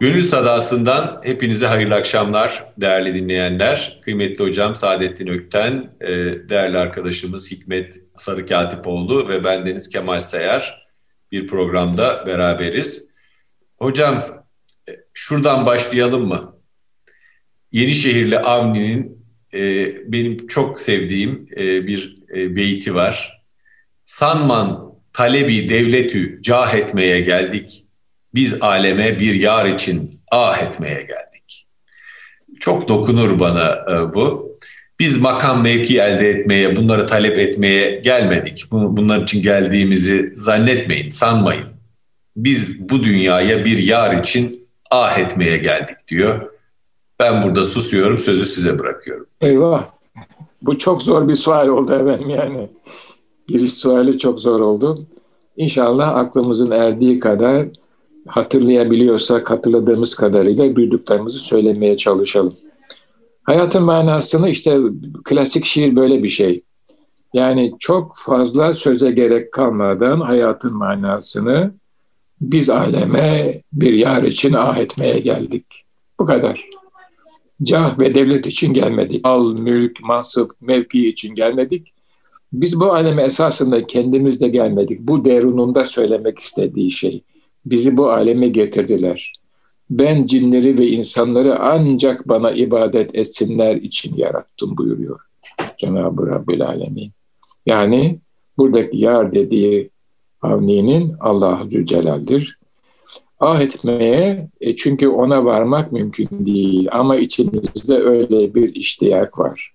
Gönül Sadası'ndan hepinize hayırlı akşamlar değerli dinleyenler. Kıymetli hocam Saadettin Ökten, e, değerli arkadaşımız Hikmet Sarıkatipoğlu ve bendeniz Kemal Sayar bir programda beraberiz. Hocam e, şuradan başlayalım mı? Yenişehirli Avni'nin e, benim çok sevdiğim bir beyti var. Sanman talebi devletü cah etmeye geldik biz aleme bir yar için ah etmeye geldik. Çok dokunur bana e, bu. Biz makam mevki elde etmeye, bunları talep etmeye gelmedik. Bunlar için geldiğimizi zannetmeyin, sanmayın. Biz bu dünyaya bir yar için ah etmeye geldik diyor. Ben burada susuyorum, sözü size bırakıyorum. Eyvah. Bu çok zor bir sual oldu efendim yani. Giriş suali çok zor oldu. İnşallah aklımızın erdiği kadar hatırlayabiliyorsak hatırladığımız kadarıyla duyduklarımızı söylemeye çalışalım. Hayatın manasını işte klasik şiir böyle bir şey. Yani çok fazla söze gerek kalmadan hayatın manasını biz aleme bir yar için ah etmeye geldik. Bu kadar. Cah ve devlet için gelmedik. Al, mülk, mansıp, mevki için gelmedik. Biz bu aleme esasında kendimiz de gelmedik. Bu derununda söylemek istediği şey. Bizi bu aleme getirdiler. Ben cinleri ve insanları ancak bana ibadet etsinler için yarattım buyuruyor Cenab-ı Rabbül Alemin. Yani buradaki yar dediği Avni'nin Allah-u Zülcelal'dir. Ah etmeye e çünkü ona varmak mümkün değil ama içimizde öyle bir iştiyak var.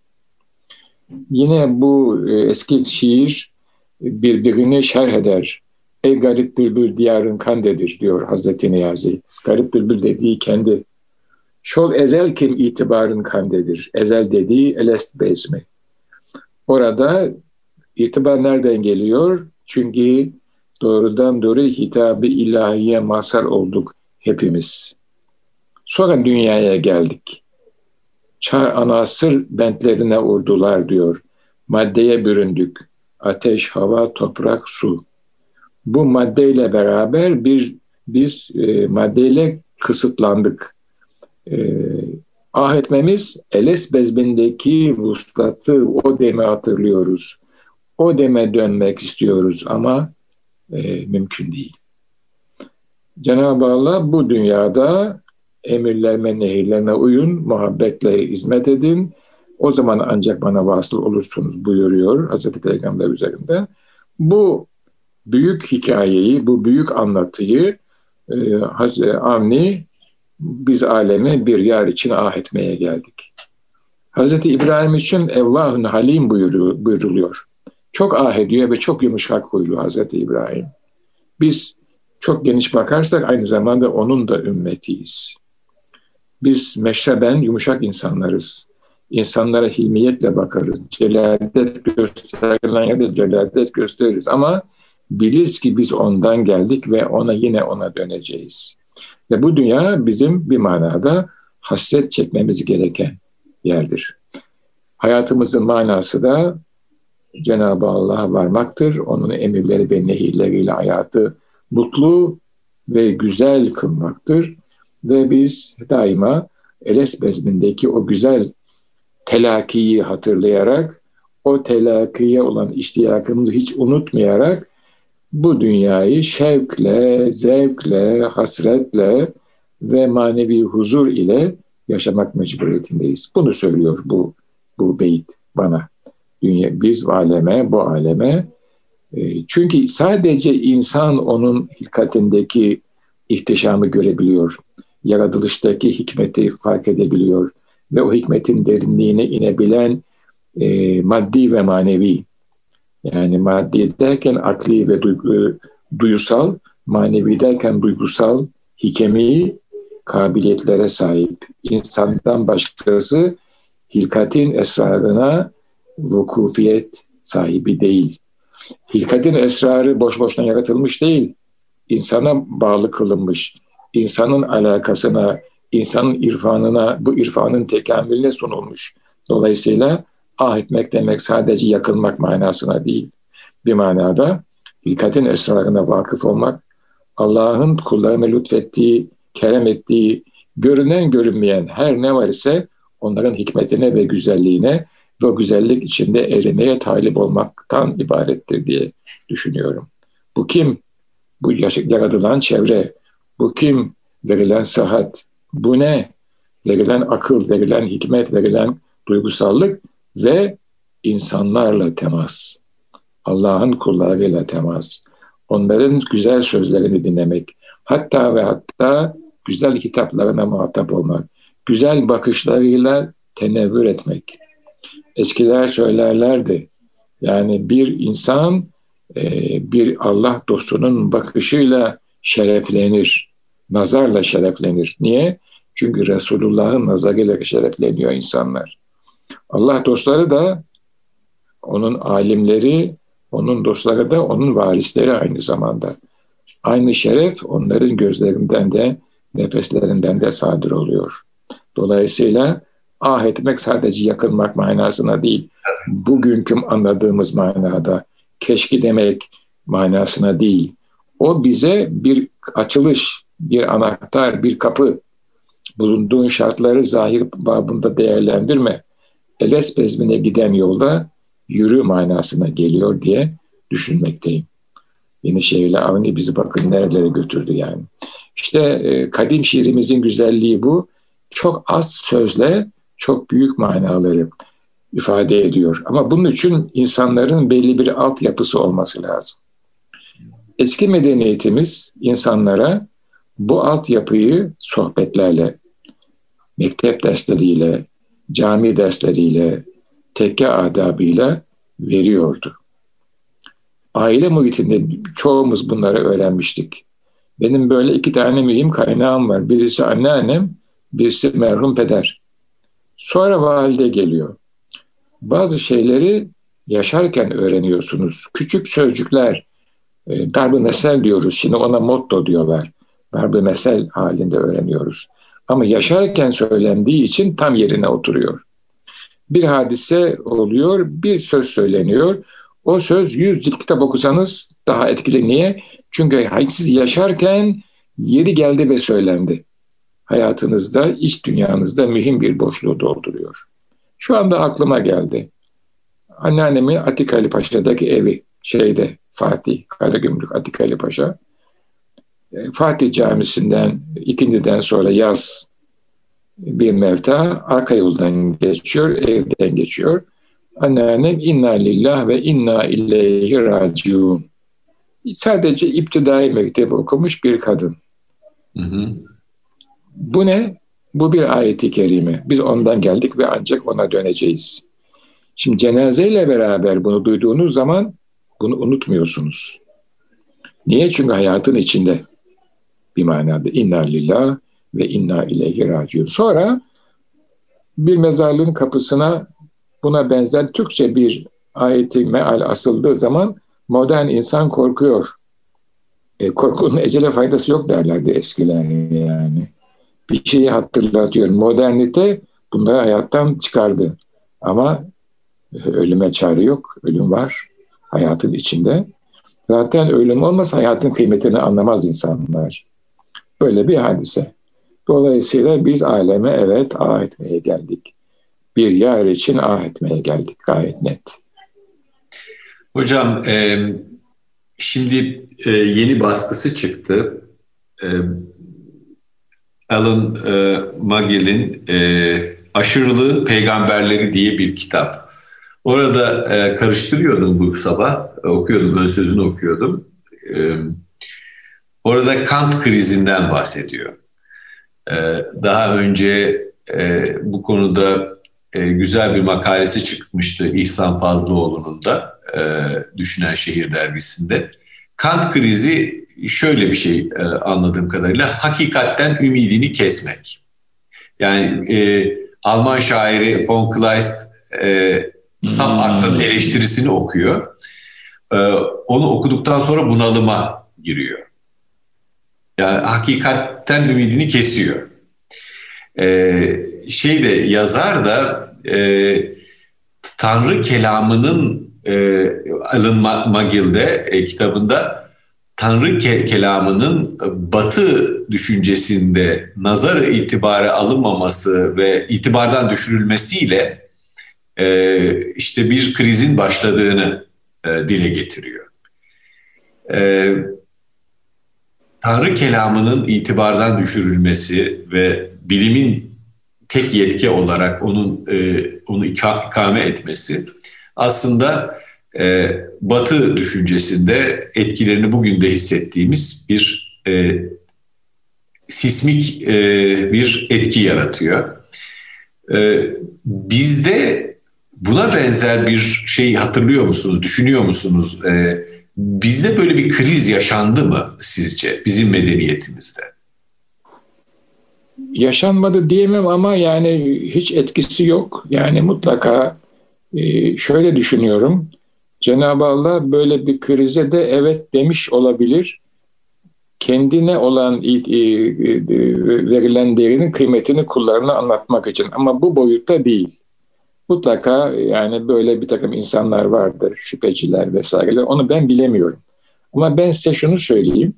Yine bu e, eski şiir birbirini şerh eder. Ey garip bülbül diyarın kandedir diyor Hazreti Niyazi. Garip bülbül dediği kendi. Şol ezel kim itibarın kandedir. Ezel dediği elest bezmi. Orada itibar nereden geliyor? Çünkü doğrudan doğru hitabı ilahiye mazhar olduk hepimiz. Sonra dünyaya geldik. Çağ anasır bentlerine urdular diyor. Maddeye büründük. Ateş, hava, toprak, su bu maddeyle beraber bir biz e, maddeyle kısıtlandık. E, ah etmemiz Eles bezbindeki vuslatı o deme hatırlıyoruz. O deme dönmek istiyoruz ama e, mümkün değil. Cenab-ı Allah bu dünyada emirlerime, nehirlerine uyun, muhabbetle hizmet edin. O zaman ancak bana vasıl olursunuz buyuruyor Hazreti Peygamber üzerinde. Bu büyük hikayeyi, bu büyük anlatıyı e, Avni biz aleme bir yer için ah etmeye geldik. Hazreti İbrahim için Evvahun Halim buyuruluyor. Çok ah ediyor ve çok yumuşak huylu Hazreti İbrahim. Biz çok geniş bakarsak aynı zamanda onun da ümmetiyiz. Biz meşreben yumuşak insanlarız. İnsanlara hilmiyetle bakarız. Celadet gösterilen yerde celadet gösteririz ama biliriz ki biz ondan geldik ve ona yine ona döneceğiz. Ve bu dünya bizim bir manada hasret çekmemiz gereken yerdir. Hayatımızın manası da Cenab-ı Allah'a varmaktır. Onun emirleri ve nehirleriyle hayatı mutlu ve güzel kılmaktır. Ve biz daima Eles bezmindeki o güzel telakiyi hatırlayarak, o telakiye olan iştiyakımızı hiç unutmayarak bu dünyayı şevkle, zevkle, hasretle ve manevi huzur ile yaşamak mecburiyetindeyiz. Bunu söylüyor bu bu beyit bana. Dünya, biz aleme, bu aleme. E, çünkü sadece insan onun hilkatindeki ihtişamı görebiliyor. Yaratılıştaki hikmeti fark edebiliyor. Ve o hikmetin derinliğine inebilen e, maddi ve manevi yani maddi derken akli ve duygu, duyusal, manevi derken duygusal, hikemi kabiliyetlere sahip. İnsandan başkası hilkatin esrarına vukufiyet sahibi değil. Hilkatin esrarı boş boşuna yaratılmış değil. İnsana bağlı kılınmış. İnsanın alakasına, insanın irfanına, bu irfanın tekamülüne sunulmuş. Dolayısıyla ah etmek demek sadece yakılmak manasına değil. Bir manada hilkatin esrarına vakıf olmak, Allah'ın kullarına lütfettiği kerem ettiği görünen görünmeyen her ne var ise onların hikmetine ve güzelliğine ve güzellik içinde erimeye talip olmaktan ibarettir diye düşünüyorum. Bu kim? Bu yaratılan çevre. Bu kim? Verilen sıhhat. Bu ne? Verilen akıl, verilen hikmet, verilen duygusallık ve insanlarla temas. Allah'ın kullarıyla temas. Onların güzel sözlerini dinlemek. Hatta ve hatta güzel kitaplarına muhatap olmak. Güzel bakışlarıyla tenevvür etmek. Eskiler söylerlerdi. Yani bir insan e, bir Allah dostunun bakışıyla şereflenir. Nazarla şereflenir. Niye? Çünkü Resulullah'ın nazarıyla şerefleniyor insanlar. Allah dostları da onun alimleri, onun dostları da onun varisleri aynı zamanda. Aynı şeref onların gözlerinden de nefeslerinden de sadır oluyor. Dolayısıyla ah etmek sadece yakınmak manasına değil, bugünkü anladığımız manada keşke demek manasına değil. O bize bir açılış, bir anahtar, bir kapı. Bulunduğun şartları zahir babında değerlendirme. Eles bezmine giden yolda yürü manasına geliyor diye düşünmekteyim. Yeni şehirle Avni bizi bakın nerelere götürdü yani. İşte e, kadim şiirimizin güzelliği bu. Çok az sözle çok büyük manaları ifade ediyor. Ama bunun için insanların belli bir altyapısı olması lazım. Eski medeniyetimiz insanlara bu altyapıyı sohbetlerle, mektep dersleriyle, cami dersleriyle, tekke adabıyla veriyordu. Aile muhitinde çoğumuz bunları öğrenmiştik. Benim böyle iki tane mühim kaynağım var. Birisi anneannem, birisi merhum peder. Sonra valide geliyor. Bazı şeyleri yaşarken öğreniyorsunuz. Küçük sözcükler, darbe mesel diyoruz. Şimdi ona motto diyorlar. Darbe mesel halinde öğreniyoruz. Ama yaşarken söylendiği için tam yerine oturuyor. Bir hadise oluyor, bir söz söyleniyor. O söz yüz cilt kitap okusanız daha etkili. Niye? Çünkü siz yaşarken yeri geldi ve söylendi. Hayatınızda, iç dünyanızda mühim bir boşluğu dolduruyor. Şu anda aklıma geldi. Anneannemin Atikali Paşa'daki evi şeyde Fatih Karagümrük Atikali Paşa. E, Fatih Camisi'nden ikindiden sonra yaz bir mevta arka yoldan geçiyor, evden geçiyor. Anneannem inna lillah ve inna ileyhi raciun. Sadece iptidai mektebi okumuş bir kadın. Hı hı. Bu ne? Bu bir ayeti kerime. Biz ondan geldik ve ancak ona döneceğiz. Şimdi cenazeyle beraber bunu duyduğunuz zaman bunu unutmuyorsunuz. Niye? Çünkü hayatın içinde bir manada inna lillah ve inna ileyhi raciun. Sonra bir mezarlığın kapısına buna benzer Türkçe bir ayeti meal asıldığı zaman modern insan korkuyor. E, korkunun ecele faydası yok derlerdi eskiler yani. Bir şeyi hatırlatıyor. Modernite bunları hayattan çıkardı. Ama ölüme çare yok. Ölüm var hayatın içinde. Zaten ölüm olmasa hayatın kıymetini anlamaz insanlar. Böyle bir hadise. Dolayısıyla biz aleme evet ah etmeye geldik. Bir yer için ah etmeye geldik gayet net. Hocam e, şimdi e, yeni baskısı çıktı. E, Alan e, Magill'in e, Aşırılığın Peygamberleri diye bir kitap. Orada e, karıştırıyordum bu sabah, okuyordum, ön sözünü okuyordum. E, orada Kant krizinden bahsediyor. E, daha önce e, bu konuda e, güzel bir makalesi çıkmıştı İhsan Fazlıoğlu'nun da e, Düşünen Şehir dergisinde. Kant krizi şöyle bir şey anladığım kadarıyla hakikatten ümidini kesmek. Yani e, Alman şairi von Kleist e, saf hmm. aklın eleştirisini okuyor. E, onu okuduktan sonra bunalıma giriyor. Yani hakikatten ümidini kesiyor. E, şey de yazar da e, Tanrı kelamının e, Alan McGill'de e, kitabında Tanrı ke- kelamının Batı düşüncesinde nazar itibarı alınmaması ve itibardan düşürülmesiyle e, işte bir krizin başladığını e, dile getiriyor. E, Tanrı kelamının itibardan düşürülmesi ve bilimin tek yetki olarak onun e, onu ikame etmesi aslında e, Batı düşüncesinde etkilerini bugün de hissettiğimiz bir e, sismik e, bir etki yaratıyor. E, bizde buna benzer bir şey hatırlıyor musunuz, düşünüyor musunuz? E, bizde böyle bir kriz yaşandı mı sizce bizim medeniyetimizde? Yaşanmadı diyemem ama yani hiç etkisi yok. Yani mutlaka e, şöyle düşünüyorum. Cenab-ı Allah böyle bir krize de evet demiş olabilir. Kendine olan verilen değerinin kıymetini kullarına anlatmak için. Ama bu boyutta değil. Mutlaka yani böyle bir takım insanlar vardır, şüpheciler vesaireler. Onu ben bilemiyorum. Ama ben size şunu söyleyeyim.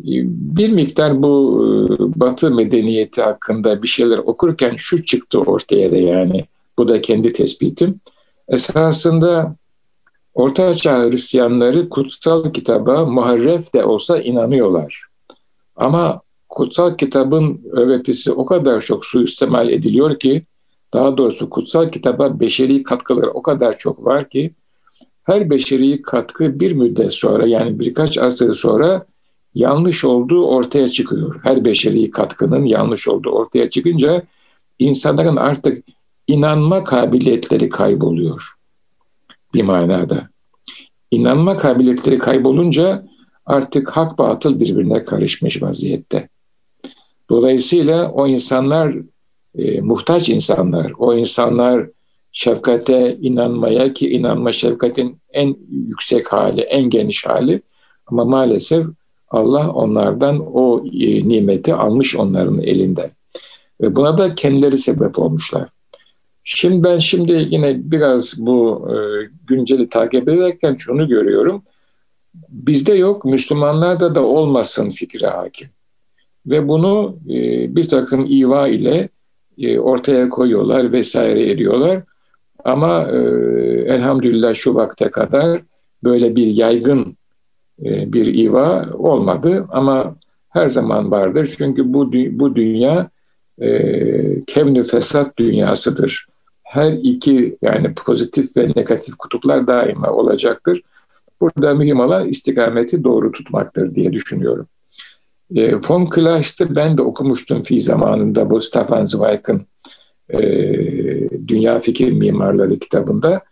Bir miktar bu Batı medeniyeti hakkında bir şeyler okurken şu çıktı ortaya da yani. Bu da kendi tespitim. Esasında Orta Çağ Hristiyanları kutsal kitaba muharref de olsa inanıyorlar. Ama kutsal kitabın öğretisi o kadar çok suistimal ediliyor ki daha doğrusu kutsal kitaba beşeri katkıları o kadar çok var ki her beşeri katkı bir müddet sonra yani birkaç asır sonra yanlış olduğu ortaya çıkıyor. Her beşeri katkının yanlış olduğu ortaya çıkınca insanların artık inanma kabiliyetleri kayboluyor bir manada. İnanma kabiliyetleri kaybolunca artık hak batıl birbirine karışmış vaziyette. Dolayısıyla o insanlar e, muhtaç insanlar. O insanlar şefkate inanmaya ki inanma şefkatin en yüksek hali, en geniş hali. Ama maalesef Allah onlardan o e, nimeti almış onların elinden. Ve buna da kendileri sebep olmuşlar. Şimdi ben şimdi yine biraz bu e, günceli takip ederken şunu görüyorum. Bizde yok, Müslümanlarda da olmasın fikri hakim. Ve bunu e, bir takım iva ile ortaya koyuyorlar vesaire ediyorlar. Ama e, elhamdülillah şu vakte kadar böyle bir yaygın e, bir iva olmadı ama her zaman vardır. Çünkü bu bu dünya e, kevnü fesat dünyasıdır. Her iki yani pozitif ve negatif kutuplar daima olacaktır. Burada mühim olan istikameti doğru tutmaktır diye düşünüyorum. E, von Kleist'ı ben de okumuştum fi zamanında bu Stefan Zweig'ın e, Dünya Fikir Mimarları kitabında.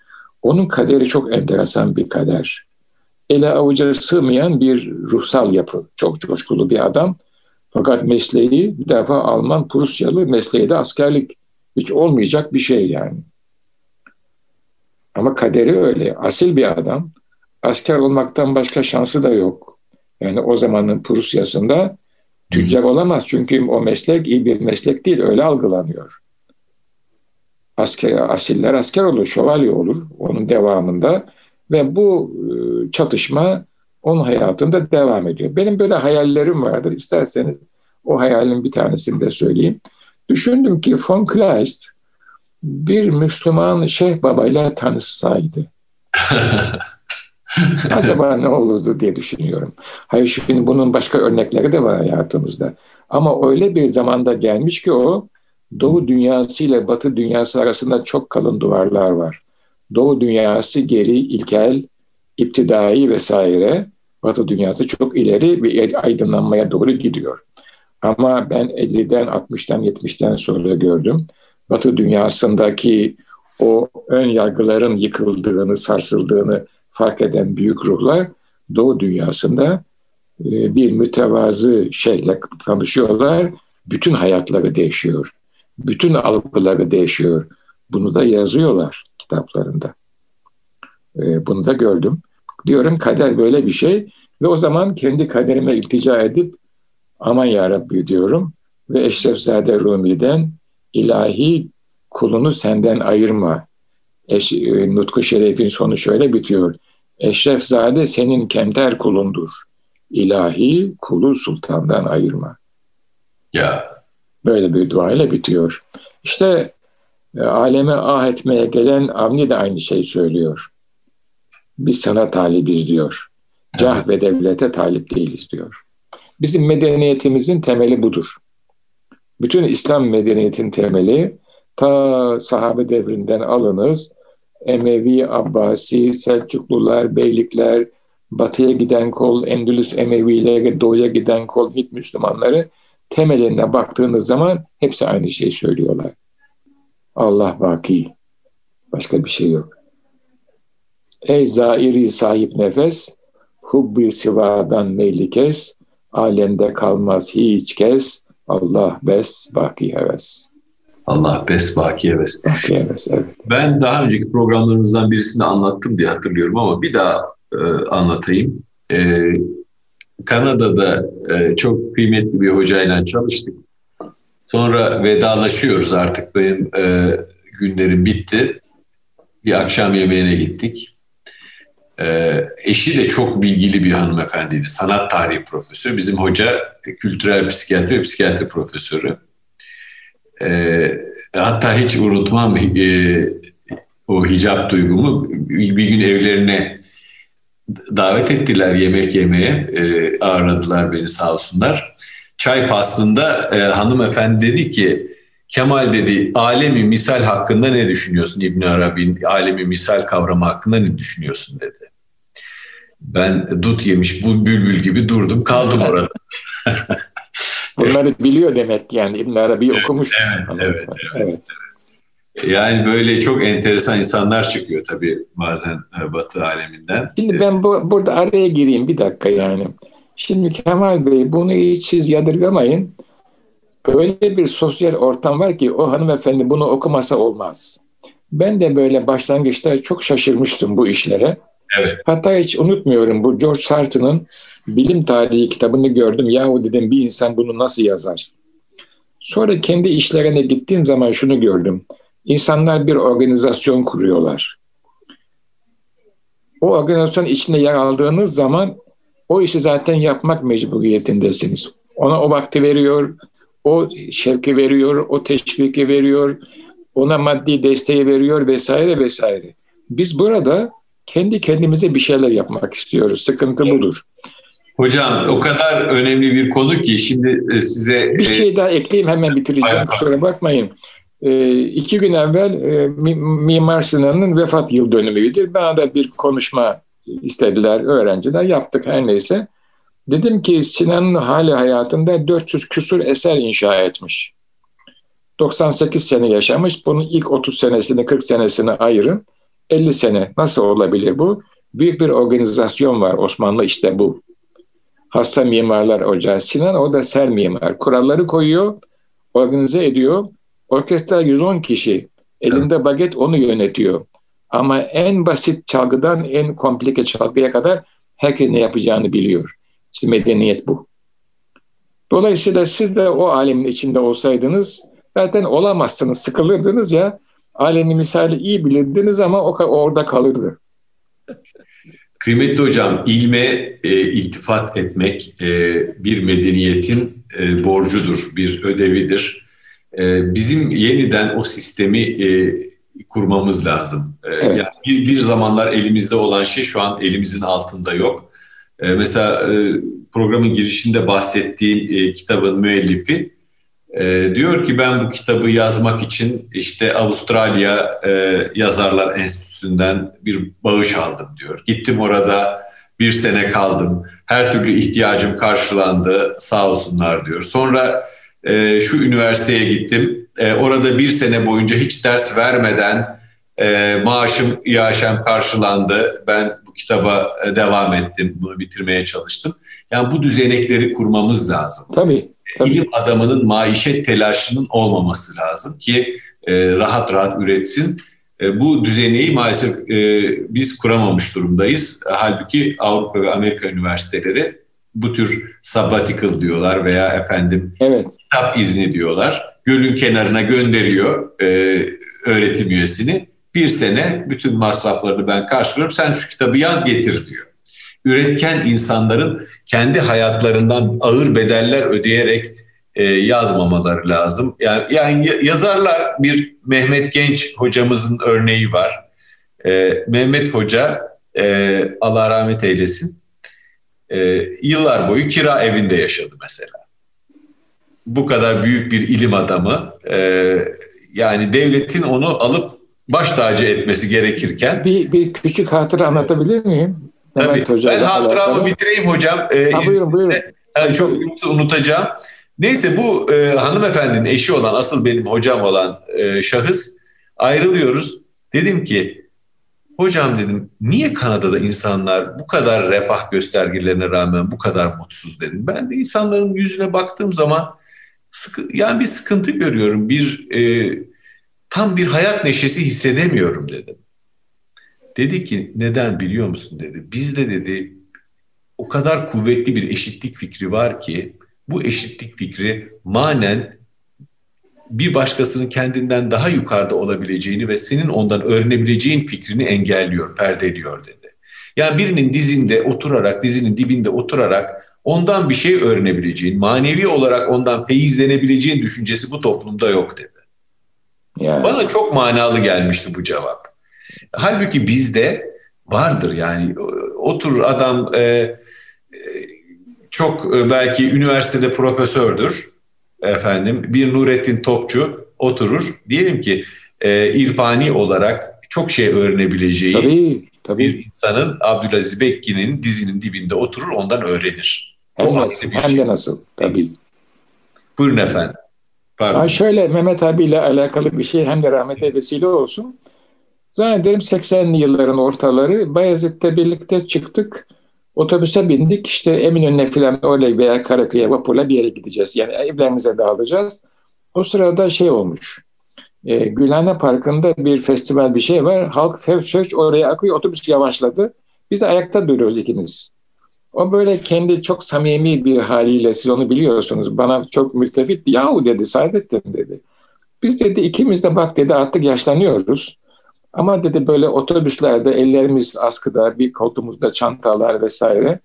Onun kaderi çok enteresan bir kader. Ele avuca sığmayan bir ruhsal yapı. Çok coşkulu bir adam. Fakat mesleği bir defa Alman Prusyalı mesleği de askerlik. Hiç olmayacak bir şey yani. Ama kaderi öyle. Asil bir adam. Asker olmaktan başka şansı da yok. Yani o zamanın Prusya'sında tüccar olamaz. Çünkü o meslek iyi bir meslek değil. Öyle algılanıyor. Asker, asiller asker olur, şövalye olur onun devamında. Ve bu e, çatışma onun hayatında devam ediyor. Benim böyle hayallerim vardır. İsterseniz o hayalin bir tanesini de söyleyeyim. Düşündüm ki von Kleist bir Müslüman Şeyh Baba'yla tanışsaydı. Acaba ne olurdu diye düşünüyorum. Hayır şimdi bunun başka örnekleri de var hayatımızda. Ama öyle bir zamanda gelmiş ki o Doğu dünyası ile Batı dünyası arasında çok kalın duvarlar var. Doğu dünyası geri, ilkel, iptidai vesaire. Batı dünyası çok ileri bir aydınlanmaya doğru gidiyor. Ama ben 50'den, 60'tan, 70'ten sonra gördüm. Batı dünyasındaki o ön yargıların yıkıldığını, sarsıldığını fark eden büyük ruhlar Doğu dünyasında e, bir mütevazı şeyle tanışıyorlar. Bütün hayatları değişiyor. Bütün algıları değişiyor. Bunu da yazıyorlar kitaplarında. E, bunu da gördüm. Diyorum kader böyle bir şey ve o zaman kendi kaderime iltica edip aman ya Rabbi diyorum ve Eşrefzade Rumi'den ilahi kulunu senden ayırma. Eş, e, Nutku Şerif'in sonu şöyle bitiyor. Eşrefzade senin kemter kulundur. ilahi kulu sultandan ayırma. Ya. Böyle bir dua ile bitiyor. İşte e, aleme ah etmeye gelen Avni de aynı şey söylüyor. Biz sana talibiz diyor. Cah ve devlete talip değiliz diyor. Bizim medeniyetimizin temeli budur. Bütün İslam medeniyetin temeli ta sahabe devrinden alınız. Emevi, Abbasi, Selçuklular, Beylikler, batıya giden kol, Endülüs Emevileri, doğuya giden kol, Hint Müslümanları temeline baktığınız zaman hepsi aynı şeyi söylüyorlar. Allah vaki. Başka bir şey yok. Ey zairi sahip nefes, hubbi sivadan meyli kes, alemde kalmaz hiç kes, Allah bes baki heves. Allah bes baki heves. Baki heves, evet. Ben daha önceki programlarımızdan birisinde anlattım diye hatırlıyorum ama bir daha e, anlatayım. E, Kanada'da e, çok kıymetli bir hocayla çalıştık. Sonra vedalaşıyoruz artık benim e, günlerim bitti. Bir akşam yemeğine gittik. E, eşi de çok bilgili bir hanımefendiydi. Sanat tarihi profesörü. Bizim hoca kültürel psikiyatri ve psikiyatri profesörü. E, hatta hiç unutmam e, o hicap duygumu. Bir gün evlerine davet ettiler yemek yemeye. E, ağırladılar beni sağ olsunlar. Çay faslında e, hanımefendi dedi ki Kemal dedi alemi misal hakkında ne düşünüyorsun İbn Arabi'nin alemi misal kavramı hakkında ne düşünüyorsun dedi. Ben dut yemiş bu bülbül gibi durdum kaldım orada. Bunları biliyor demek yani İbn Arabi okumuş. Evet, evet, evet, evet. Yani böyle çok enteresan insanlar çıkıyor tabii bazen e, Batı aleminden. Şimdi ben bu, burada araya gireyim bir dakika yani. Şimdi Kemal Bey bunu hiç siz yadırgamayın. Öyle bir sosyal ortam var ki o hanımefendi bunu okumasa olmaz. Ben de böyle başlangıçta çok şaşırmıştım bu işlere. Evet. Hatta hiç unutmuyorum bu George Sartre'ın bilim tarihi kitabını gördüm. Yahu dedim bir insan bunu nasıl yazar? Sonra kendi işlerine gittiğim zaman şunu gördüm. İnsanlar bir organizasyon kuruyorlar. O organizasyon içinde yer aldığınız zaman o işi zaten yapmak mecburiyetindesiniz. Ona o vakti veriyor, o şevki veriyor, o teşviki veriyor, ona maddi desteği veriyor vesaire vesaire. Biz burada kendi kendimize bir şeyler yapmak istiyoruz. Sıkıntı budur. Hocam o kadar önemli bir konu ki şimdi e, size... Bir şey daha ekleyeyim hemen bitireceğim kusura bakmayın. E, iki gün evvel e, Mimar Sinan'ın vefat yıl dönümüydü. Bana da bir konuşma istediler öğrenciler yaptık her neyse. Dedim ki Sinan'ın hali hayatında 400 küsur eser inşa etmiş. 98 sene yaşamış. Bunun ilk 30 senesini 40 senesini ayırın. 50 sene nasıl olabilir bu? Büyük bir organizasyon var Osmanlı işte bu. Hassa Mimarlar Ocağı. Sinan o da ser mimar. Kuralları koyuyor, organize ediyor. Orkestra 110 kişi. Elinde baget onu yönetiyor. Ama en basit çalgıdan en komplike çalgıya kadar herkes ne yapacağını biliyor. İşte medeniyet bu. Dolayısıyla siz de o alemin içinde olsaydınız zaten olamazsınız, sıkılırdınız ya. Alemin misali iyi bilirdiniz ama o orada kalırdı. Kıymetli hocam, ilme e, iltifat etmek e, bir medeniyetin e, borcudur, bir ödevidir. E, bizim yeniden o sistemi e, kurmamız lazım. Ee, evet. Yani bir, bir zamanlar elimizde olan şey şu an elimizin altında yok. Ee, mesela e, programın girişinde bahsettiğim e, kitabın müellifi e, diyor ki ben bu kitabı yazmak için işte Avustralya Yazarlar Enstitüsü'nden bir bağış aldım diyor. Gittim orada bir sene kaldım. Her türlü ihtiyacım karşılandı sağ olsunlar diyor. Sonra şu üniversiteye gittim e, orada bir sene boyunca hiç ders vermeden e, maaşım, iaşem karşılandı. Ben bu kitaba e, devam ettim, bunu bitirmeye çalıştım. Yani bu düzenekleri kurmamız lazım. Tabii. Tabii. İlim adamının maişet telaşının olmaması lazım ki e, rahat rahat üretsin. E, bu düzeneyi maalesef e, biz kuramamış durumdayız. Halbuki Avrupa ve Amerika üniversiteleri bu tür sabbatical diyorlar veya efendim evet. kitap izni diyorlar gölün kenarına gönderiyor e, öğretim üyesini. Bir sene bütün masraflarını ben karşılıyorum sen şu kitabı yaz getir diyor. Üretken insanların kendi hayatlarından ağır bedeller ödeyerek e, yazmamaları lazım. Yani, yani yazarlar bir Mehmet Genç hocamızın örneği var. E, Mehmet Hoca e, Allah rahmet eylesin e, yıllar boyu kira evinde yaşadı mesela. Bu kadar büyük bir ilim adamı e, yani devletin onu alıp baş tacı etmesi gerekirken. Bir, bir küçük hatıra anlatabilir miyim? Tabii. ben hatıramı bitireyim hocam. Ee, ha, buyurun buyurun. Yani çok yoksa unutacağım. Neyse bu e, hanımefendinin eşi olan asıl benim hocam olan e, şahıs ayrılıyoruz. Dedim ki hocam dedim niye Kanada'da insanlar bu kadar refah göstergelerine rağmen bu kadar mutsuz dedim. Ben de insanların yüzüne baktığım zaman sıkı, yani bir sıkıntı görüyorum. Bir e, tam bir hayat neşesi hissedemiyorum dedim. Dedi ki neden biliyor musun dedi. Bizde dedi o kadar kuvvetli bir eşitlik fikri var ki bu eşitlik fikri manen bir başkasının kendinden daha yukarıda olabileceğini ve senin ondan öğrenebileceğin fikrini engelliyor, perdeliyor dedi. Yani birinin dizinde oturarak, dizinin dibinde oturarak ondan bir şey öğrenebileceğin, manevi olarak ondan feyizlenebileceğin düşüncesi bu toplumda yok dedi. Yani. Bana çok manalı gelmişti bu cevap. Halbuki bizde vardır yani otur adam e, e, çok e, belki üniversitede profesördür efendim bir Nurettin Topçu oturur diyelim ki e, irfani olarak çok şey öğrenebileceği tabii, tabii. bir insanın Abdülaziz Bekki'nin dizinin dibinde oturur ondan öğrenir. Hem, o nasıl, hem şey. de nasıl tabii. Buyurun efendim. Pardon. Ha şöyle Mehmet abiyle alakalı bir şey hem de rahmete vesile olsun. Zannederim 80'li yılların ortaları Bayezid'le birlikte çıktık. Otobüse bindik işte Eminönü'ne falan öyle veya Karaköy'e vapurla bir yere gideceğiz. Yani evlerimize dağılacağız. O sırada şey olmuş. E, Gülhane Parkı'nda bir festival bir şey var. Halk fevşöç oraya akıyor. Otobüs yavaşladı. Biz de ayakta duruyoruz ikimiz. O böyle kendi çok samimi bir haliyle siz onu biliyorsunuz. Bana çok müttefik yahu dedi Saadettin dedi. Biz dedi ikimiz de bak dedi artık yaşlanıyoruz. Ama dedi böyle otobüslerde ellerimiz askıda, bir koltuğumuzda çantalar vesaire.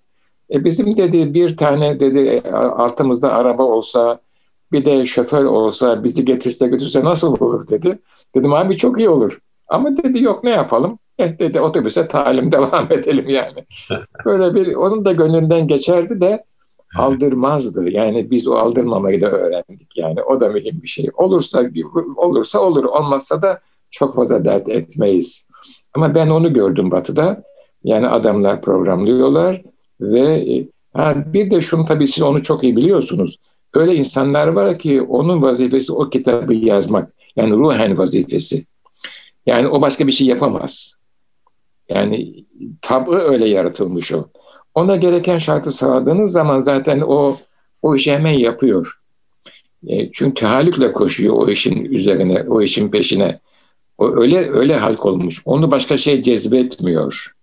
E bizim dedi bir tane dedi e, altımızda araba olsa, bir de şoför olsa, bizi getirse götürse nasıl olur dedi. Dedim abi çok iyi olur. Ama dedi yok ne yapalım? Eh dedi otobüse talim devam edelim yani. Böyle bir onun da gönlünden geçerdi de aldırmazdı. Yani biz o aldırmamayı da öğrendik. Yani o da mühim bir şey. Olursa olursa olur, olmazsa da çok fazla dert etmeyiz. Ama ben onu gördüm Batı'da. Yani adamlar programlıyorlar ve e, ha, bir de şunu tabii siz onu çok iyi biliyorsunuz. Öyle insanlar var ki onun vazifesi o kitabı yazmak. Yani ruhen vazifesi. Yani o başka bir şey yapamaz. Yani tabi öyle yaratılmış o. Ona gereken şartı sağladığınız zaman zaten o o işi hemen yapıyor. E, çünkü tahallükle koşuyor o işin üzerine, o işin peşine. O öyle öyle halk olmuş. Onu başka şey cezbetmiyor.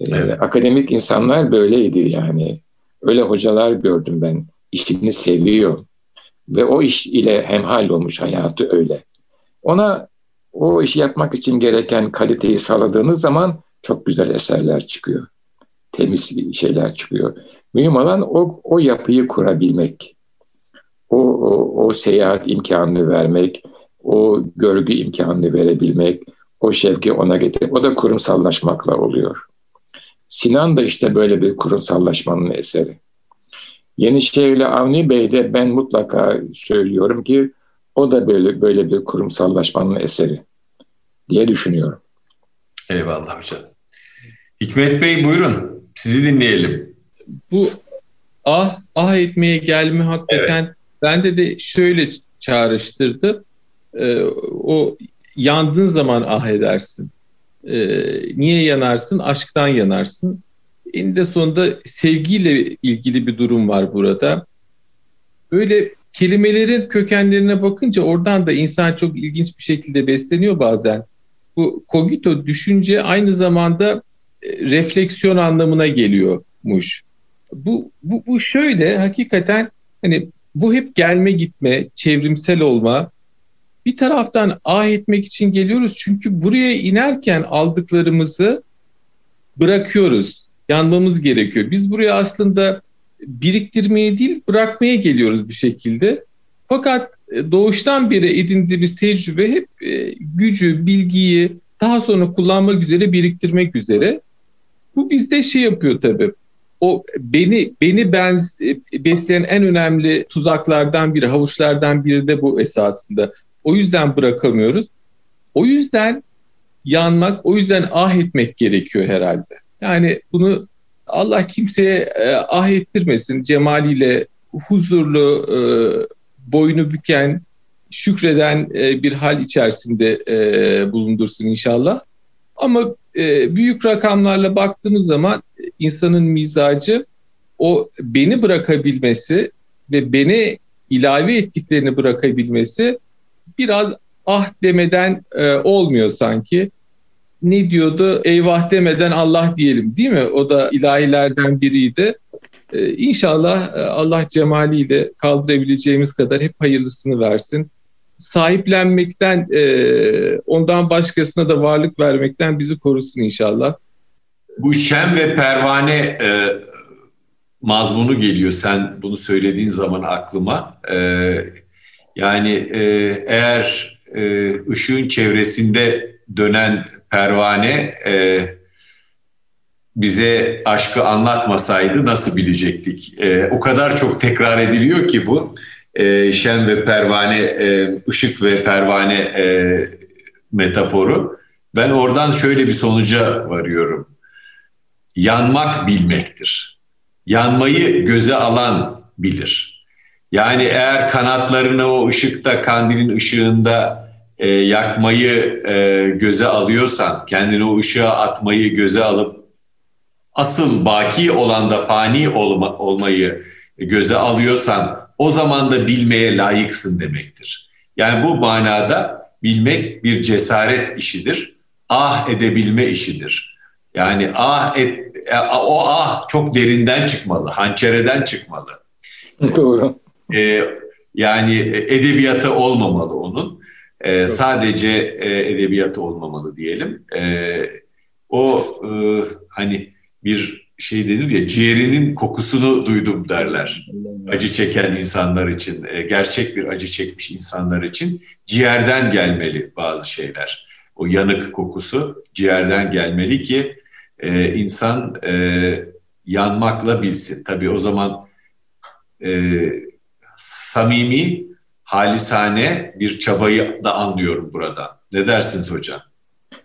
Ee, evet. Akademik insanlar böyleydi yani. Öyle hocalar gördüm ben. İşini seviyor. Ve o iş ile hemhal olmuş hayatı öyle. Ona o işi yapmak için gereken kaliteyi sağladığınız zaman çok güzel eserler çıkıyor. Temiz şeyler çıkıyor. Mühim olan o, o yapıyı kurabilmek. O, o, o seyahat imkanını vermek, o görgü imkanını verebilmek, o şevki ona getirip, o da kurumsallaşmakla oluyor. Sinan da işte böyle bir kurumsallaşmanın eseri. Yenişehirli Avni Bey de ben mutlaka söylüyorum ki o da böyle böyle bir kurumsallaşmanın eseri diye düşünüyorum. Eyvallah hocam. Hikmet Bey buyurun. Sizi dinleyelim. Bu ah ah etmeye gelme hakikaten evet. bende de şöyle çağrıştırdı e, o yandığın zaman ah edersin. E, niye yanarsın? Aşktan yanarsın. Eninde sonunda sevgiyle ilgili bir durum var burada. Böyle kelimelerin kökenlerine bakınca oradan da insan çok ilginç bir şekilde besleniyor bazen. Bu cogito düşünce aynı zamanda e, refleksiyon anlamına geliyormuş. Bu, bu, bu şöyle hakikaten hani bu hep gelme gitme, çevrimsel olma, bir taraftan ah etmek için geliyoruz çünkü buraya inerken aldıklarımızı bırakıyoruz. yanmamız gerekiyor. Biz buraya aslında biriktirmeye değil bırakmaya geliyoruz bir şekilde. Fakat e, doğuştan beri edindiğimiz tecrübe hep e, gücü, bilgiyi daha sonra kullanmak üzere biriktirmek üzere. Bu bizde şey yapıyor tabii. O beni beni ben e, besleyen en önemli tuzaklardan biri, havuçlardan biri de bu esasında. O yüzden bırakamıyoruz. O yüzden yanmak, o yüzden ah etmek gerekiyor herhalde. Yani bunu Allah kimseye e, ah ettirmesin. Cemaliyle huzurlu, e, boynu büken, şükreden e, bir hal içerisinde e, bulundursun inşallah. Ama e, büyük rakamlarla baktığımız zaman insanın mizacı o beni bırakabilmesi ve beni ilave ettiklerini bırakabilmesi biraz ah demeden e, olmuyor sanki. Ne diyordu? Eyvah demeden Allah diyelim değil mi? O da ilahilerden biriydi. Ee, inşallah e, Allah cemaliyle kaldırabileceğimiz kadar hep hayırlısını versin. Sahiplenmekten, e, ondan başkasına da varlık vermekten bizi korusun inşallah. Bu şem ve pervane e, mazmunu geliyor sen bunu söylediğin zaman aklıma. E, yani e, eğer e, ışığın çevresinde dönen pervane e, bize aşkı anlatmasaydı nasıl bilecektik? E, o kadar çok tekrar ediliyor ki bu e, şen ve pervane, e, ışık ve pervane e, metaforu. Ben oradan şöyle bir sonuca varıyorum. Yanmak bilmektir. Yanmayı göze alan bilir. Yani eğer kanatlarını o ışıkta, kandilin ışığında e, yakmayı e, göze alıyorsan, kendini o ışığa atmayı göze alıp asıl baki olan da fani olma, olmayı göze alıyorsan o zaman da bilmeye layıksın demektir. Yani bu manada bilmek bir cesaret işidir. Ah edebilme işidir. Yani ah et, e, o ah çok derinden çıkmalı, hançereden çıkmalı. Doğru. Ee, yani edebiyatı olmamalı onun. Ee, sadece e, edebiyatı olmamalı diyelim. Ee, o e, hani bir şey denir ya ciğerinin kokusunu duydum derler. Acı çeken insanlar için, e, gerçek bir acı çekmiş insanlar için ciğerden gelmeli bazı şeyler. O yanık kokusu ciğerden gelmeli ki e, insan e, yanmakla bilsin. Tabii o zaman e, samimi, halisane bir çabayı da anlıyorum burada. Ne dersiniz hocam?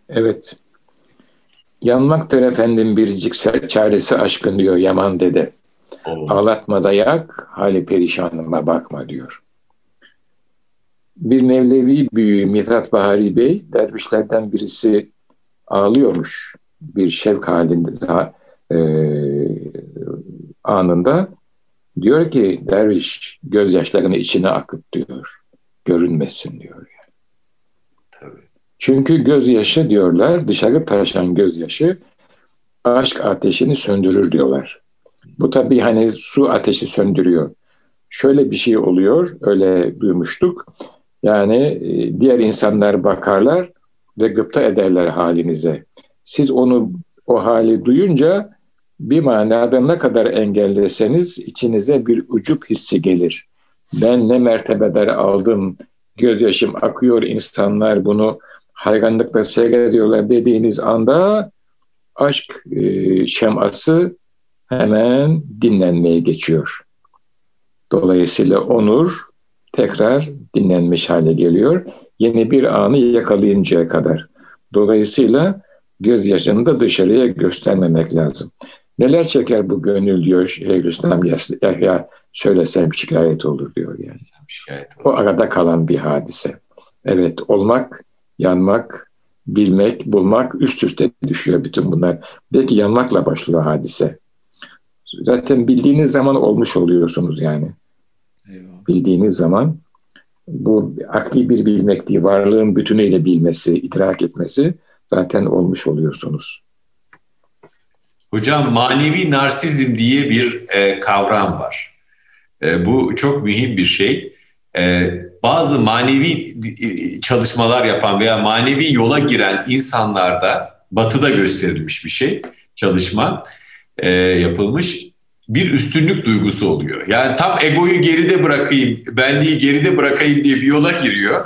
Evet. Yanmaktır efendim biricik çaresi aşkın diyor Yaman dede. Oh. Ağlatma da yak, hali perişanıma bakma diyor. Bir Mevlevi büyüğü Mithat Bahari Bey, dervişlerden birisi ağlıyormuş. Bir şevk halinde daha, e, anında. Diyor ki derviş gözyaşlarını içine akıt diyor. Görünmesin diyor. Çünkü gözyaşı diyorlar, dışarı taşan gözyaşı aşk ateşini söndürür diyorlar. Bu tabii hani su ateşi söndürüyor. Şöyle bir şey oluyor, öyle duymuştuk. Yani e, diğer insanlar bakarlar ve gıpta ederler halinize. Siz onu o hali duyunca bir manada ne kadar engelleseniz içinize bir ucup hissi gelir. Ben ne mertebeler aldım, gözyaşım akıyor insanlar bunu hayranlıkla seyrediyorlar dediğiniz anda aşk e, şeması hemen dinlenmeye geçiyor. Dolayısıyla onur tekrar dinlenmiş hale geliyor. Yeni bir anı yakalayıncaya kadar. Dolayısıyla gözyaşını da dışarıya göstermemek lazım. Neler çeker bu gönül diyor Şeyhülislam ya söylesem şikayet olur diyor yani. Şikayet olur. O arada kalan bir hadise. Evet olmak yanmak, bilmek, bulmak üst üste düşüyor bütün bunlar. Belki yanmakla başlıyor hadise. Zaten bildiğiniz zaman olmuş oluyorsunuz yani. Eyvallah. Bildiğiniz zaman bu akli bir bilmek değil, varlığın bütünüyle bilmesi, idrak etmesi zaten olmuş oluyorsunuz. Hocam manevi narsizm diye bir e, kavram var. E, bu çok mühim bir şey. E, bazı manevi e, çalışmalar yapan veya manevi yola giren insanlarda batıda gösterilmiş bir şey çalışma. e, yapılmış bir üstünlük duygusu oluyor. Yani tam egoyu geride bırakayım, benliği geride bırakayım diye bir yola giriyor.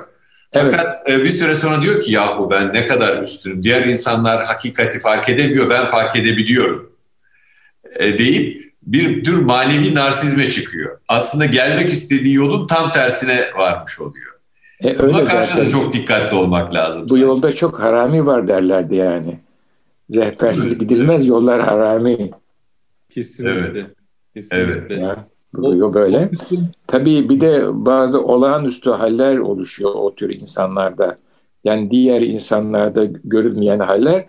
Fakat evet. bir süre sonra diyor ki yahu ben ne kadar üstünüm. Diğer insanlar hakikati fark edemiyor, ben fark edebiliyorum. E, deyip bir tür manevi narsizme çıkıyor. Aslında gelmek istediği yolun tam tersine varmış oluyor. E, öyle Buna karşı zaten. da çok dikkatli olmak lazım. Bu sanki. yolda çok harami var derlerdi yani. Rehbersiz gidilmez yollar harami. Kesinlikle. Evet. Kesinlikle. Evet. Ya, bu böyle. Tabii bir de bazı olağanüstü haller oluşuyor o tür insanlarda. Yani diğer insanlarda görülmeyen haller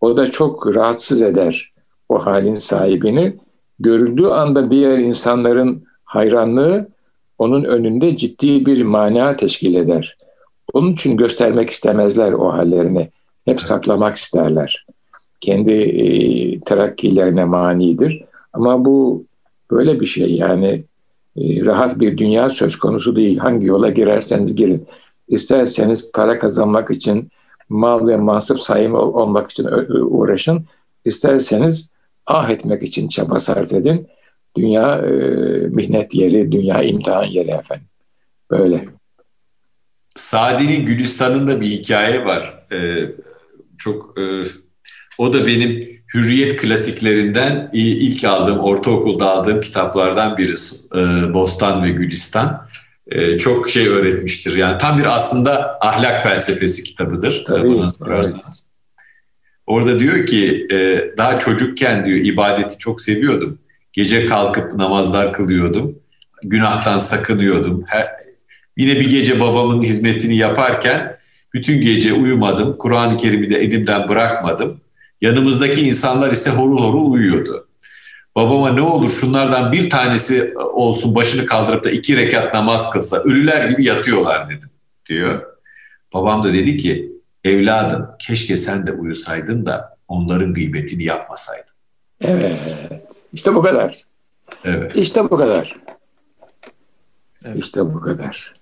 o da çok rahatsız eder o halin sahibini. Görüldüğü anda diğer insanların hayranlığı onun önünde ciddi bir mana teşkil eder. Onun için göstermek istemezler o hallerini. Hep saklamak isterler. Kendi e, terakkilerine manidir. Ama bu böyle bir şey yani e, rahat bir dünya söz konusu değil. Hangi yola girerseniz girin. İsterseniz para kazanmak için, mal ve mansıp sahibi olmak için uğraşın. İsterseniz ah etmek için çaba sarf edin. Dünya e, mihnet yeri, dünya imtihan yeri efendim. Böyle. Sadi'nin Gülistan'ında bir hikaye var. Ee, çok e, o da benim hürriyet klasiklerinden ilk aldığım, ortaokulda aldığım kitaplardan biri e, Bostan ve Gülistan. E, çok şey öğretmiştir. Yani tam bir aslında ahlak felsefesi kitabıdır. Tabii, bana sorarsanız. Orada diyor ki e, daha çocukken diyor ibadeti çok seviyordum. Gece kalkıp namazlar kılıyordum. Günahtan sakınıyordum. Her, yine bir gece babamın hizmetini yaparken bütün gece uyumadım. Kur'an-ı Kerim'i de elimden bırakmadım. Yanımızdaki insanlar ise horul horul uyuyordu. Babama ne olur şunlardan bir tanesi olsun başını kaldırıp da iki rekat namaz kılsa ölüler gibi yatıyorlar dedim diyor. Babam da dedi ki evladım keşke sen de uyusaydın da onların gıybetini yapmasaydın. Evet işte bu kadar. Evet. İşte bu kadar. Evet. İşte bu kadar.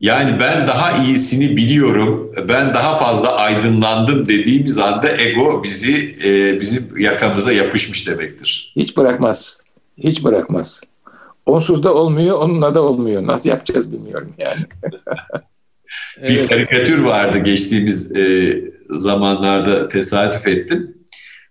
Yani ben daha iyisini biliyorum, ben daha fazla aydınlandım dediğimiz anda ego bizi e, bizim yakamıza yapışmış demektir. Hiç bırakmaz. Hiç bırakmaz. Onsuz da olmuyor, onunla da olmuyor. Nasıl yapacağız bilmiyorum yani. bir karikatür vardı geçtiğimiz e, zamanlarda tesadüf ettim.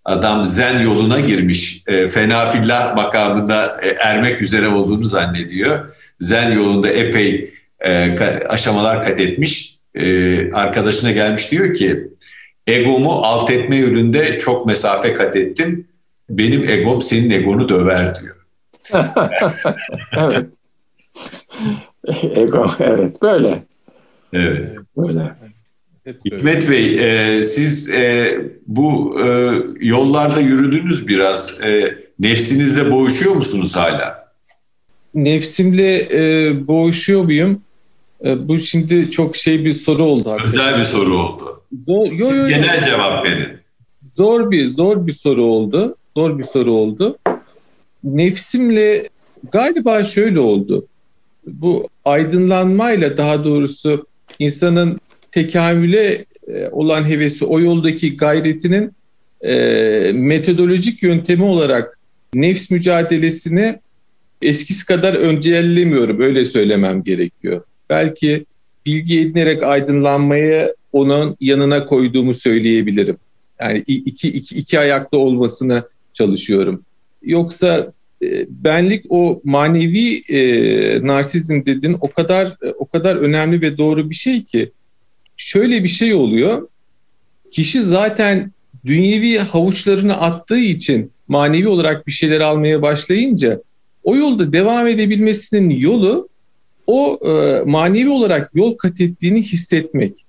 Adam zen yoluna girmiş. E, fena fillah makamında e, ermek üzere olduğunu zannediyor. Zen yolunda epey e, aşamalar kat etmiş. E, arkadaşına gelmiş diyor ki egomu alt etme yönünde çok mesafe kat ettim. Benim egom senin egonu döver diyor. evet. Ego evet böyle. Evet. Böyle. Hikmet Bey, e, siz e, bu e, yollarda yürüdünüz biraz. E, nefsinizle boğuşuyor musunuz hala? Nefsimle e, boğuşuyor muyum? E, bu şimdi çok şey bir soru oldu. Hakikaten. Özel bir soru oldu. Zor, yo, yo, yo. genel cevap verin. Zor bir zor bir soru oldu. Zor bir soru oldu. Nefsimle galiba şöyle oldu. Bu aydınlanmayla daha doğrusu insanın tekamüle e, olan hevesi, o yoldaki gayretinin e, metodolojik yöntemi olarak nefs mücadelesini eskisi kadar öncellemiyorum. Öyle söylemem gerekiyor belki bilgi edinerek aydınlanmayı onun yanına koyduğumu söyleyebilirim. Yani iki, iki, iki ayakta olmasını çalışıyorum. Yoksa e, benlik o manevi e, narsizm dedin o kadar e, o kadar önemli ve doğru bir şey ki şöyle bir şey oluyor. Kişi zaten dünyevi havuçlarını attığı için manevi olarak bir şeyler almaya başlayınca o yolda devam edebilmesinin yolu o e, manevi olarak yol kat ettiğini hissetmek.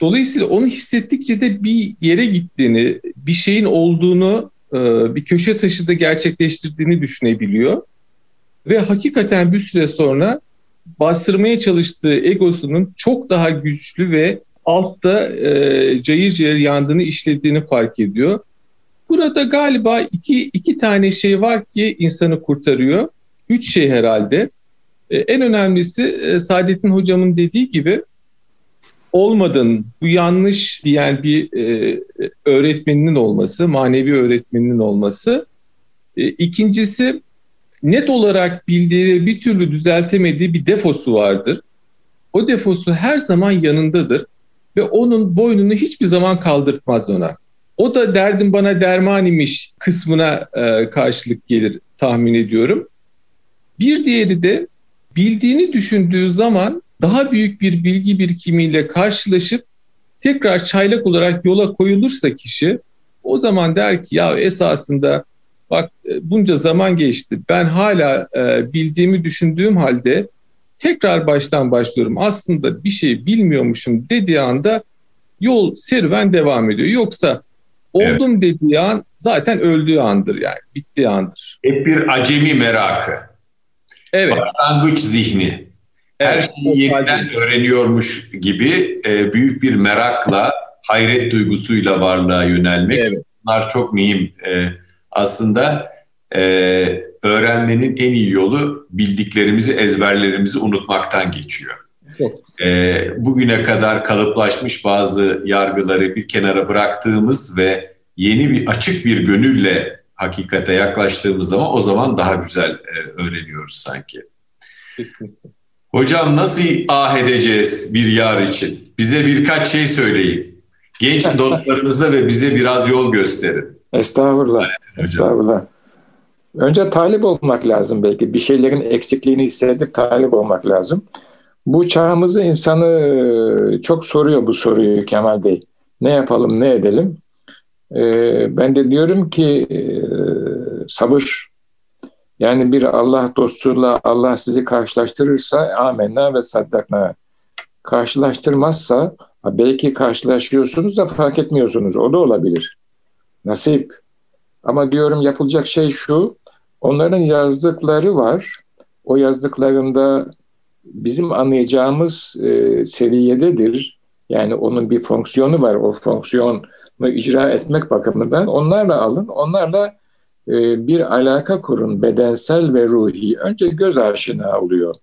Dolayısıyla onu hissettikçe de bir yere gittiğini, bir şeyin olduğunu, e, bir köşe taşı da gerçekleştirdiğini düşünebiliyor. Ve hakikaten bir süre sonra bastırmaya çalıştığı egosunun çok daha güçlü ve altta e, cayır cayır yandığını işlediğini fark ediyor. Burada galiba iki, iki tane şey var ki insanı kurtarıyor. Üç şey herhalde. E, en önemlisi e, Saadettin Hocam'ın dediği gibi olmadın, bu yanlış diyen bir e, öğretmeninin olması, manevi öğretmeninin olması. E, ikincisi net olarak bildiği bir türlü düzeltemediği bir defosu vardır. O defosu her zaman yanındadır ve onun boynunu hiçbir zaman kaldırtmaz ona. O da derdim bana derman imiş kısmına e, karşılık gelir tahmin ediyorum. Bir diğeri de bildiğini düşündüğü zaman daha büyük bir bilgi birikimiyle karşılaşıp tekrar çaylak olarak yola koyulursa kişi o zaman der ki ya esasında bak e, bunca zaman geçti ben hala e, bildiğimi düşündüğüm halde tekrar baştan başlıyorum aslında bir şey bilmiyormuşum dediği anda yol serüven devam ediyor. Yoksa oldum evet. dediği an zaten öldüğü andır yani bittiği andır. Hep bir acemi merakı. Evet. Başlangıç zihni. Her şeyi yeniden öğreniyormuş gibi e, büyük bir merakla, hayret duygusuyla varlığa yönelmek. Evet. Bunlar çok mühim. E, aslında e, öğrenmenin en iyi yolu bildiklerimizi, ezberlerimizi unutmaktan geçiyor. E, bugüne kadar kalıplaşmış bazı yargıları bir kenara bıraktığımız ve yeni bir açık bir gönülle hakikate yaklaştığımız zaman o zaman daha güzel e, öğreniyoruz sanki. Kesinlikle. Hocam nasıl ah edeceğiz bir yar için? Bize birkaç şey söyleyin. Genç dostlarımıza ve bize biraz yol gösterin. Estağfurullah. Estağfurullah. Önce talip olmak lazım belki. Bir şeylerin eksikliğini hissedip talip olmak lazım. Bu çağımızı insanı çok soruyor bu soruyu Kemal Bey. Ne yapalım, ne edelim? Ee, ben de diyorum ki e, sabır. Yani bir Allah dostuyla Allah sizi karşılaştırırsa amenna ve saddakna. Karşılaştırmazsa belki karşılaşıyorsunuz da fark etmiyorsunuz. O da olabilir. Nasip. Ama diyorum yapılacak şey şu. Onların yazdıkları var. O yazdıklarında bizim anlayacağımız e, seviyededir. Yani onun bir fonksiyonu var. O fonksiyonu icra etmek bakımından onlarla alın. Onlarla e, bir alaka kurun bedensel ve ruhi. Önce göz aşina oluyor.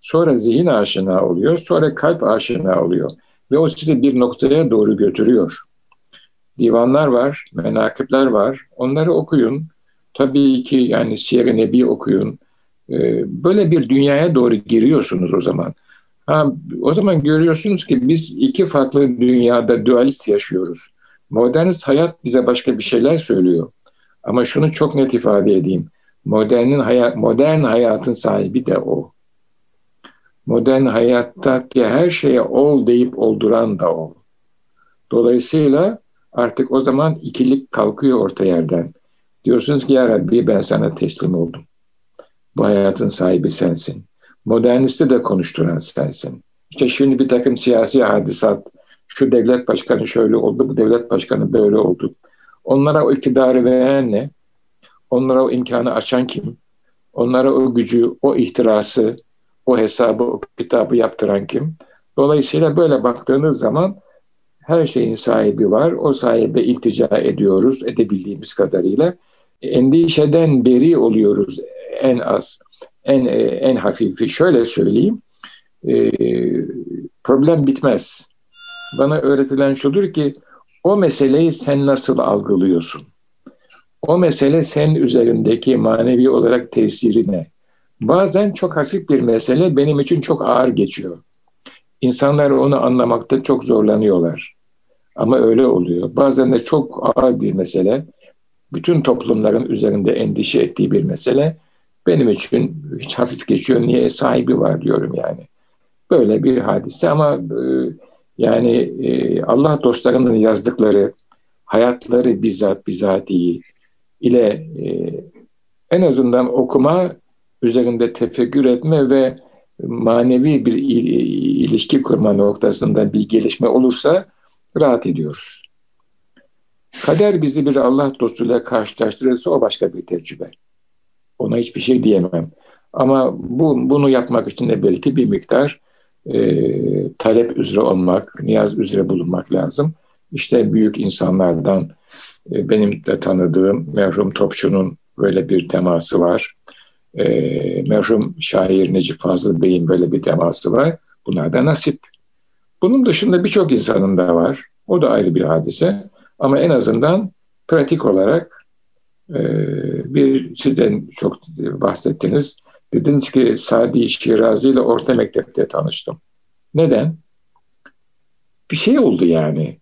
Sonra zihin aşina oluyor. Sonra kalp aşina oluyor. Ve o sizi bir noktaya doğru götürüyor. Divanlar var, menakipler var. Onları okuyun. Tabii ki yani Siyer-i Nebi okuyun. Ee, böyle bir dünyaya doğru giriyorsunuz o zaman. Ha, o zaman görüyorsunuz ki biz iki farklı dünyada dualist yaşıyoruz. Modernist hayat bize başka bir şeyler söylüyor. Ama şunu çok net ifade edeyim. Modernin hayat, modern hayatın sahibi de o. Modern hayattaki her şeye ol deyip olduran da o. Dolayısıyla artık o zaman ikilik kalkıyor orta yerden. Diyorsunuz ki ya Rabbi ben sana teslim oldum. Bu hayatın sahibi sensin. Modernisti de konuşturan sensin. İşte şimdi bir takım siyasi hadisat, şu devlet başkanı şöyle oldu, bu devlet başkanı böyle oldu. Onlara o iktidarı veren ne? Onlara o imkanı açan kim? Onlara o gücü, o ihtirası, o hesabı, o kitabı yaptıran kim? Dolayısıyla böyle baktığınız zaman her şeyin sahibi var. O sahibe iltica ediyoruz edebildiğimiz kadarıyla. Endişeden beri oluyoruz en az, en en hafifi. Şöyle söyleyeyim, problem bitmez. Bana öğretilen şudur ki o meseleyi sen nasıl algılıyorsun? O mesele senin üzerindeki manevi olarak tesiri ne? Bazen çok hafif bir mesele benim için çok ağır geçiyor. İnsanlar onu anlamakta çok zorlanıyorlar. Ama öyle oluyor. Bazen de çok ağır bir mesele, bütün toplumların üzerinde endişe ettiği bir mesele benim için hiç hafif geçiyor. Niye sahibi var diyorum yani. Böyle bir hadise ama e, yani e, Allah dostlarının yazdıkları hayatları bizzat bizatihi ile e, en azından okuma, üzerinde tefekkür etme ve manevi bir ilişki kurma noktasında bir gelişme olursa rahat ediyoruz. Kader bizi bir Allah dostuyla karşılaştırırsa o başka bir tecrübe. Ona hiçbir şey diyemem. Ama bu, bunu yapmak için de belki bir miktar e, talep üzere olmak, niyaz üzere bulunmak lazım. İşte büyük insanlardan e, benim de tanıdığım merhum Topçu'nun böyle bir teması var. E, merhum şair Necip Fazıl Bey'in böyle bir teması var. Bunlar da nasip. Bunun dışında birçok insanın da var. O da ayrı bir hadise. Ama en azından pratik olarak e, bir sizden çok bahsettiniz. Dediniz ki Sadi Şirazi ile orta mektepte tanıştım. Neden? Bir şey oldu yani.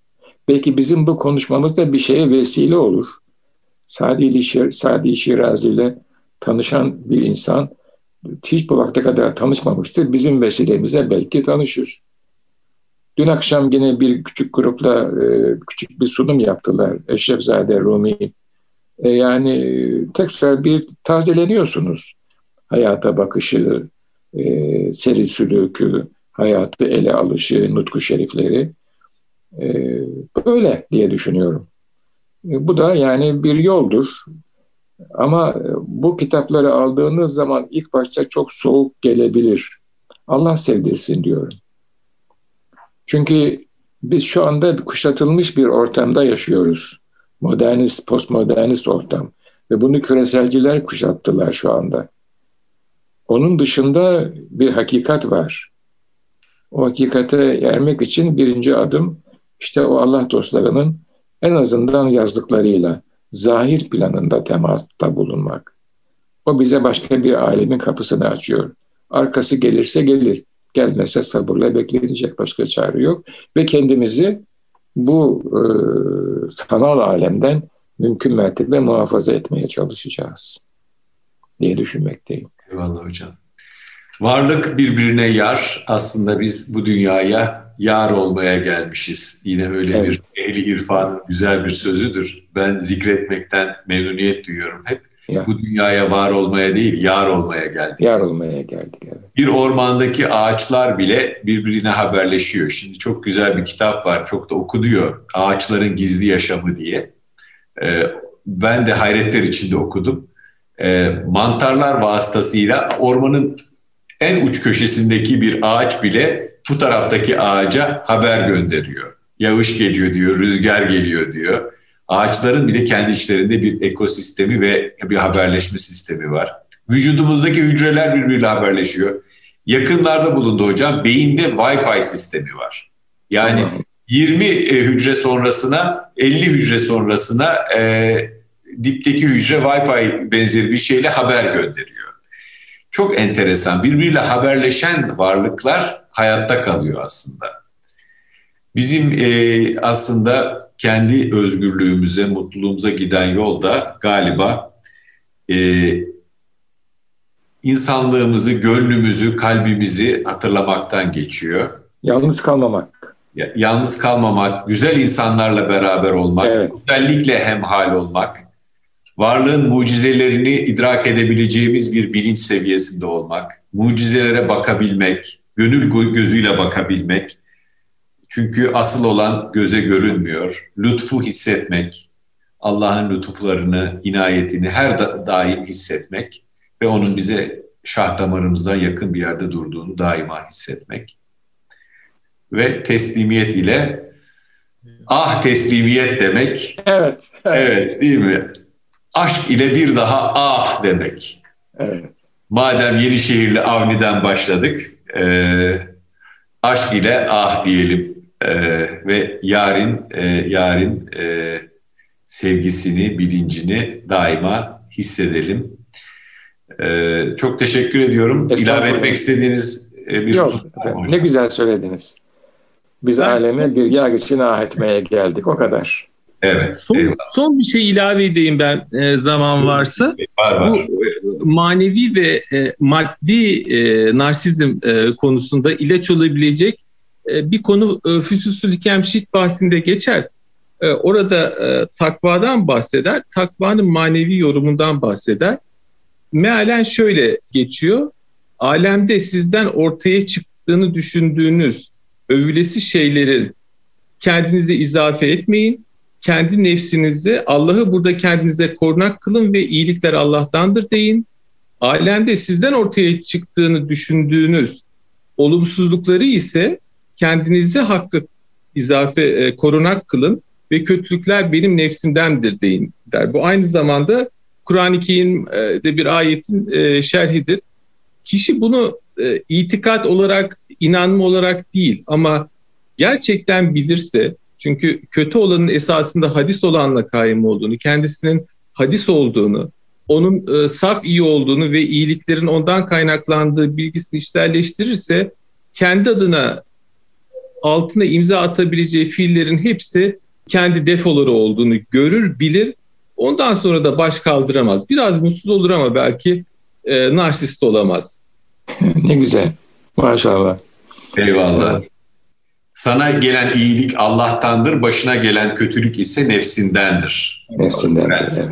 Belki bizim bu konuşmamızda bir şeye vesile olur. Sadi, Sadi Şirazi ile tanışan bir insan hiç bu vakte kadar tanışmamıştır. Bizim vesilemize belki tanışır. Dün akşam yine bir küçük grupla e, küçük bir sunum yaptılar. Eşrefzade Rumi. E, yani tekrar bir tazeleniyorsunuz. Hayata bakışı, e, seri sülükü, hayatı ele alışı, nutku şerifleri. Böyle diye düşünüyorum. Bu da yani bir yoldur. Ama bu kitapları aldığınız zaman ilk başta çok soğuk gelebilir. Allah sevdirsin diyorum. Çünkü biz şu anda kuşatılmış bir ortamda yaşıyoruz. Modernist, postmodernist ortam. Ve bunu küreselciler kuşattılar şu anda. Onun dışında bir hakikat var. O hakikate ermek için birinci adım işte o Allah dostlarının en azından yazdıklarıyla zahir planında temasta bulunmak. O bize başka bir alemin kapısını açıyor. Arkası gelirse gelir gelmese sabırla beklenecek başka çare yok. Ve kendimizi bu e, sanal alemden mümkün mertebe muhafaza etmeye çalışacağız diye düşünmekteyim. Eyvallah hocam. Varlık birbirine yar. Aslında biz bu dünyaya yar olmaya gelmişiz. Yine öyle evet. bir ehli irfanın güzel bir sözüdür. Ben zikretmekten memnuniyet duyuyorum hep. Ya. Bu dünyaya var olmaya değil, yar olmaya geldik. Yar olmaya geldik, evet. Bir ormandaki ağaçlar bile birbirine haberleşiyor. Şimdi çok güzel bir kitap var, çok da okunuyor. Ağaçların Gizli Yaşamı diye. Ee, ben de hayretler içinde okudum. Ee, mantarlar vasıtasıyla ormanın en uç köşesindeki bir ağaç bile bu taraftaki ağaca haber gönderiyor. Yağış geliyor diyor, rüzgar geliyor diyor. Ağaçların bile kendi içlerinde bir ekosistemi ve bir haberleşme sistemi var. Vücudumuzdaki hücreler birbiriyle haberleşiyor. Yakınlarda bulundu hocam. Beyinde Wi-Fi sistemi var. Yani 20 e, hücre sonrasına 50 hücre sonrasına e, dipteki hücre Wi-Fi benzeri bir şeyle haber gönderiyor. Çok enteresan. Birbiriyle haberleşen varlıklar hayatta kalıyor aslında. Bizim e, aslında kendi özgürlüğümüze, mutluluğumuza giden yol da galiba e, insanlığımızı, gönlümüzü, kalbimizi hatırlamaktan geçiyor. Yalnız kalmamak. Ya, yalnız kalmamak, güzel insanlarla beraber olmak, evet. güzellikle hemhal olmak, varlığın mucizelerini idrak edebileceğimiz bir bilinç seviyesinde olmak, mucizelere bakabilmek, gönül gözüyle bakabilmek, çünkü asıl olan göze görünmüyor. Lütfu hissetmek, Allah'ın lütuflarını, inayetini her da daim hissetmek ve onun bize şah damarımıza yakın bir yerde durduğunu daima hissetmek. Ve teslimiyet ile ah teslimiyet demek. Evet. Evet, evet değil mi? Aşk ile bir daha ah demek. Evet. Madem Yenişehirli Avni'den başladık, e, aşk ile ah diyelim e, ve yarın e, yarın e, sevgisini, bilincini daima hissedelim. E, çok teşekkür ediyorum. İlave etmek istediğiniz e, bir Yok, efendim, Ne güzel söylediniz. Biz ben aleme bir yargıçını ah etmeye geldik. O kadar. Evet. Son, son bir şey ilave edeyim ben e, zaman varsa. Var, var. Bu e, manevi ve e, maddi e, narsizm e, konusunda ilaç olabilecek e, bir konu e, Füsusül Kemşit bahsinde geçer. E, orada takvadan bahseder, takvanın manevi yorumundan bahseder. Mealen şöyle geçiyor. Alemde sizden ortaya çıktığını düşündüğünüz övülesi şeylerin kendinize izafe etmeyin. Kendi nefsinizi Allah'ı burada kendinize korunak kılın ve iyilikler Allah'tandır deyin. Alemde sizden ortaya çıktığını düşündüğünüz olumsuzlukları ise kendinizi hakkı izafe e, korunak kılın ve kötülükler benim nefsimdendir deyin der. Bu aynı zamanda Kur'an-ı Kerim'de bir ayetin e, şerhidir. Kişi bunu e, itikat olarak, inanma olarak değil ama gerçekten bilirse çünkü kötü olanın esasında hadis olanla kaim olduğunu, kendisinin hadis olduğunu, onun e, saf iyi olduğunu ve iyiliklerin ondan kaynaklandığı bilgisini işlerleştirirse kendi adına altına imza atabileceği fiillerin hepsi kendi defoları olduğunu görür, bilir. Ondan sonra da baş kaldıramaz. Biraz mutsuz olur ama belki e, narsist olamaz. ne güzel. Maşallah. Eyvallah. Sana gelen iyilik Allah'tandır, başına gelen kötülük ise nefsindendir. Nefsindendir.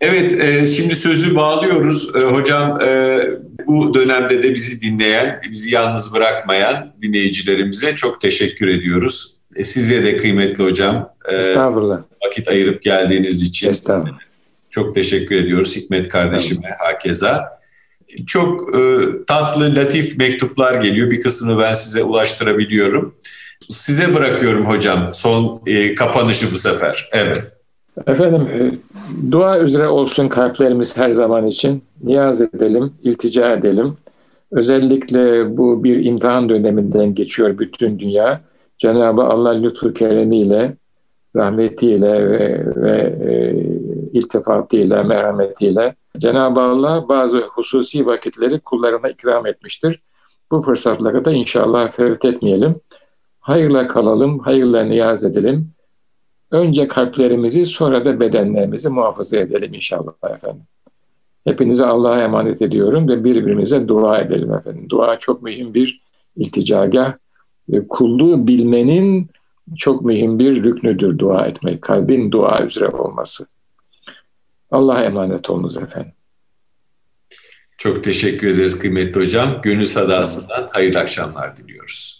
Evet, e, şimdi sözü bağlıyoruz. E, hocam e, bu dönemde de bizi dinleyen, bizi yalnız bırakmayan dinleyicilerimize çok teşekkür ediyoruz. E, size de kıymetli hocam. E, Estağfurullah. Vakit ayırıp geldiğiniz için. Estağfurullah. Çok teşekkür ediyoruz Hikmet kardeşime, hakeza. Çok e, tatlı, latif mektuplar geliyor. Bir kısmını ben size ulaştırabiliyorum. Size bırakıyorum hocam son e, kapanışı bu sefer. Evet. Efendim e, dua üzere olsun kalplerimiz her zaman için. Niyaz edelim, iltica edelim. Özellikle bu bir imtihan döneminden geçiyor bütün dünya. Cenab-ı Allah lütfu keremiyle, rahmetiyle ve, ve e, iltifatıyla, merhametiyle Cenab-ı Allah bazı hususi vakitleri kullarına ikram etmiştir. Bu fırsatları da inşallah fevt etmeyelim. Hayırla kalalım, hayırla niyaz edelim. Önce kalplerimizi sonra da bedenlerimizi muhafaza edelim inşallah efendim. Hepinize Allah'a emanet ediyorum ve birbirimize dua edelim efendim. Dua çok mühim bir ilticagah. Kulluğu bilmenin çok mühim bir rüknüdür dua etmek. Kalbin dua üzere olması. Allah'a emanet olunuz efendim. Çok teşekkür ederiz kıymetli hocam. Gönül sadasından hayırlı akşamlar diliyoruz.